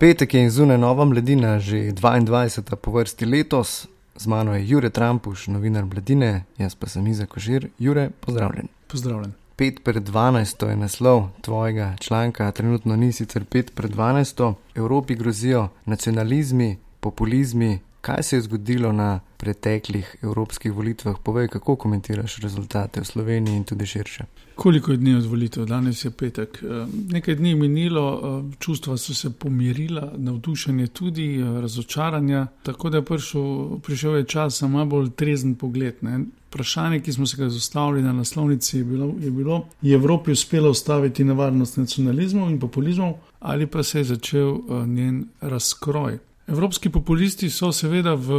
Petek je in zunaj nova mladina, že 22. po vrsti letos. Z mano je Jure Trampuš, novinar mladine, jaz pa sem Iza Kožir. Jure, pozdravljen. Pozdravljen. 5 pred 12 je naslov tvojega članka, trenutno ni sicer 5 pred 12. Evropi grozijo nacionalizmi, populizmi. Kaj se je zgodilo na preteklih evropskih volitvah? Povej, kako komentiraš rezultate v Sloveniji in tudi širše. Koliko je dni od volitev? Danes je petek. Eh, nekaj dni je minilo, eh, čustva so se pomirila, navdušenje tudi, eh, razočaranja. Tako da je prišel, prišel je čas za malo bolj trezen pogled. Ne? Vprašanje, ki smo se ga zastavili na naslovnici, je bilo, je bilo: je Evropi uspelo ustaviti nevarnost nacionalizmov in populizmov, ali pa se je začel njen razkroj? Evropski populisti so seveda v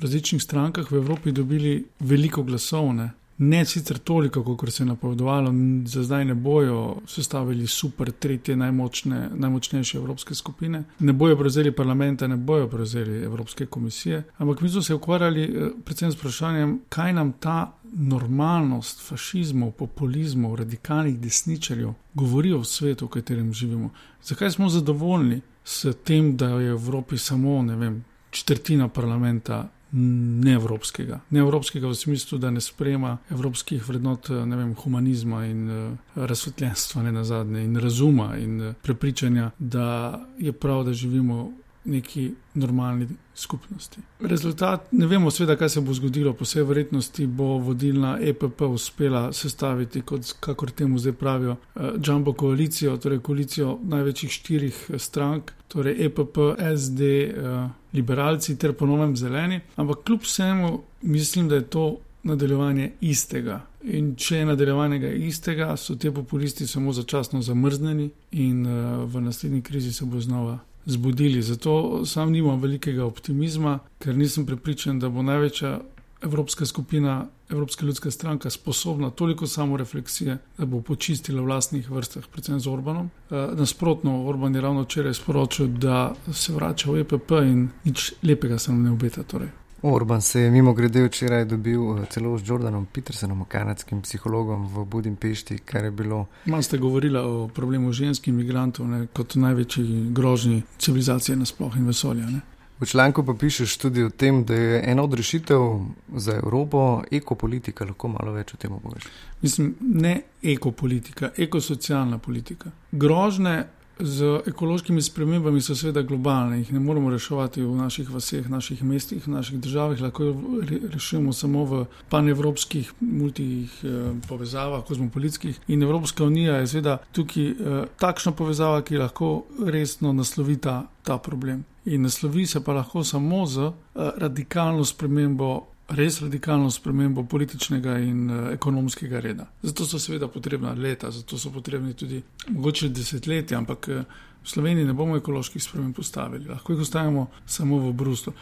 različnih strankah v Evropi dobili veliko glasov, ne, ne sicer toliko, kot se je napovedovalo, za zdaj ne bojo sestavili super tretje najmočne, najmočnejše evropske skupine, ne bojo prevzeli parlamenta, ne bojo prevzeli Evropske komisije, ampak mi smo se ukvarjali eh, predvsem s vprašanjem, kaj nam ta normalnost fašizmov, populizmov, radikalnih desničarjev govori o svetu, v katerem živimo. Zakaj smo zadovoljni? s tem, da je v Evropi samo vem, četrtina parlamenta neevropskega. Neevropskega v smislu, da ne sprejema evropskih vrednot vem, humanizma in uh, razsvetljenstva, ne na zadnje, in razuma in uh, prepričanja, da je prav, da živimo neki normalni skupnosti. Rezultat, ne vemo, sveda, kaj se bo zgodilo, po vsej verjetnosti bo vodilna EPP uspela sestaviti, kot kakor temu zdaj pravijo, jumbo koalicijo, torej koalicijo največjih štirih strank, torej EPP, SD, uh, liberalci ter ponovem zeleni. Ampak kljub vsemu mislim, da je to nadaljevanje istega. In če je nadaljevanje istega, so ti populisti samo začasno zamrznjeni in uh, v naslednji krizi se bo znova zbudili. Zato sam nimam velikega optimizma, ker nisem prepričan, da bo največja evropska skupina, Evropska ljudska stranka, sposobna toliko samorefleksije, da bo počistila v vlastnih vrstah, predvsem z Orbanom. E, nasprotno, Orban je ravno včeraj sporočil, da se vrača v EPP in nič lepega se nam ne obeta. Torej. Orban se je mimo grede včeraj dobil eh, celo z Jordanom Petersonom, kanadskim psihologom v Budimpešti, kar je bilo. Malo ste govorili o problemu ženskih imigrantov ne, kot največji grožnji civilizacije nasploh in vesolja. Ne. V članku pa pišeš tudi o tem, da je ena od rešitev za Evropo ekopolitika. Lahko malo več o tem poveš. Mislim, ne ekopolitika, ekosocialna politika. Grožne z ekološkimi spremembami so seveda globalne, jih ne moremo reševati v naših vaseh, naših mestih, naših državah, lahko rešujemo samo v panevropskih multih eh, povezavah, kozmopolitskih. In Evropska unija je seveda tukaj eh, takšna povezava, ki lahko resno naslovi ta, ta problem. In naslovi se pa lahko samo z eh, radikalno spremembo res radikalno spremembo političnega in uh, ekonomskega reda. Zato so seveda potrebna leta, zato so potrebni tudi mogoče desetletja, ampak uh, v Sloveniji ne bomo ekoloških sprememb postavili, lahko jih ostavimo samo v Bruslu.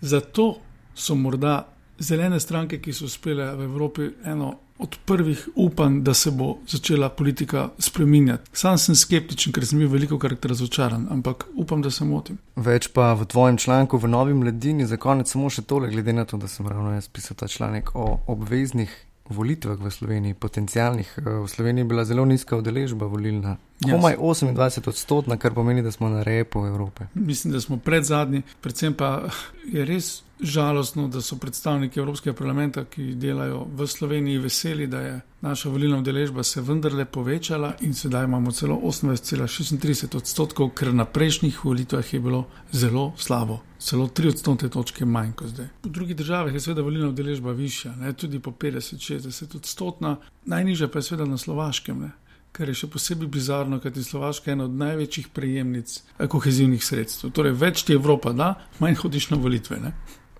Zato so morda zelene stranke, ki so uspele v Evropi eno od prvih upanj, da se bo začela politika spreminjati. Sam sem skeptičen, ker sem bil veliko krat razočaran, ampak upam, da se motim. Več pa v tvojem članku v Novi mladini, za konec samo še tole, glede na to, da sem ravno jaz pisal ta članek o obveznih volitvah v Sloveniji, potencijalnih. Eh, v Sloveniji je bila zelo nizka udeležba volilna. Komaj 28 odstotna, kar pomeni, da smo na repu Evrope. Mislim, da smo pred zadnji, predvsem pa je res žalostno, da so predstavniki Evropskega parlamenta, ki delajo v Sloveniji, veseli, da je naša volilna udeležba se vendarle povečala in sedaj imamo celo 28,36 odstotkov, ker na prejšnjih volitvah je bilo zelo slabo. Celo 3 odstotne točke manj kot zdaj. V drugih državah je seveda volilna udeležba višja, ne? tudi po 50-60 odstotna, najnižja pa je seveda na Slovaškem. Ne? kar je še posebej bizarno, je Slovaška ena od največjih prejemnic kohezivnih sredstev. Torej, več ti Evropa da, manj hodiš na volitve. Ne?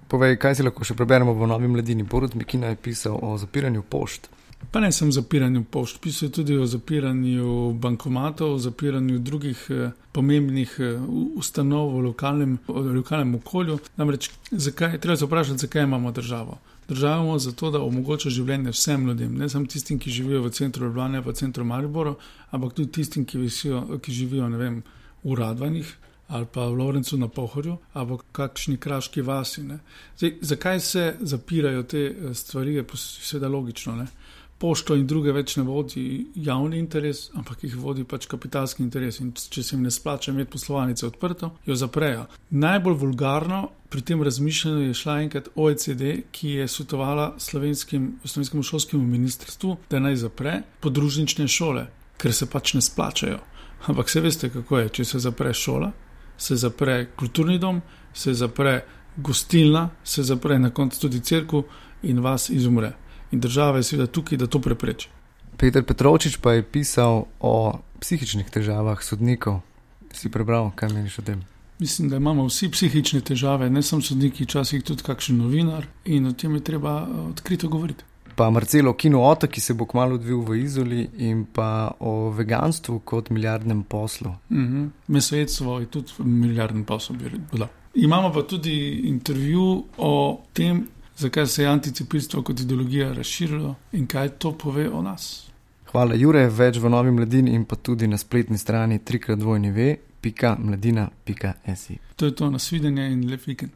Povej, kaj si lahko še preberemo v Novi mladini? Borod Mikina je pisal o zapiranju pošt. Pa ne sem zapiranju pošt, pisal tudi o zapiranju bankomatov, o zapiranju drugih eh, pomembnih eh, ustanov v lokalnem, v lokalnem okolju. Namreč, zakaj, treba se vprašati, zakaj imamo državo državo zato, da omogoča življenje vsem ljudem, ne samo tistim, ki živijo v centru Ljubljana, v centru Maribora, ampak tudi tistim, ki, visijo, ki živijo vem, v Radvanih ali pa v Lorencu na Pohorju ali kakšni kraški vasi. Zdaj, zakaj se zapirajo te eh, stvari, je seveda logično. Ne? pošto in druge več ne vodi javni interes, ampak jih vodi pač kapitalski interes. In če se jim ne splača imeti poslovalnice odprto, jo zaprejo. Najbolj vulgarno pri tem razmišljanju je šla enkrat OECD, ki je svetovala slovenskim, slovenskemu šolskemu ministrstvu, da naj zapre podružnične šole, ker se pač ne splačajo. Ampak se veste, kako je, če se zapre šola, se zapre kulturni dom, se zapre gostilna, se zapre na koncu tudi crkva in vas izumre. In država je seveda tukaj, da to prepreči. Peter Petrovčič pa je pisal o psihičnih težavah sodnikov. Si prebral, kaj meniš o tem? Mislim, da imamo vsi psihične težave, ne samo sodniki, včasih tudi kakšen novinar in o tem je treba eh, odkrito govoriti. Pa Marcelo Kino Otok, ki se bo kmalo odvil v Izoli, in pa o veganstvu kot milijardnem poslu. Mhm. -huh. Mesojedstvo je tudi milijardni posel, bi rekel. Imamo pa tudi intervju o tem, zakaj se je anticepilstvo kot ideologija razširilo in kaj to pove o nas. Hvala, Jure, več v novi mladini in pa tudi na spletni strani 3x2nv.mladina.si. To je to nasvidenje in lep vikend.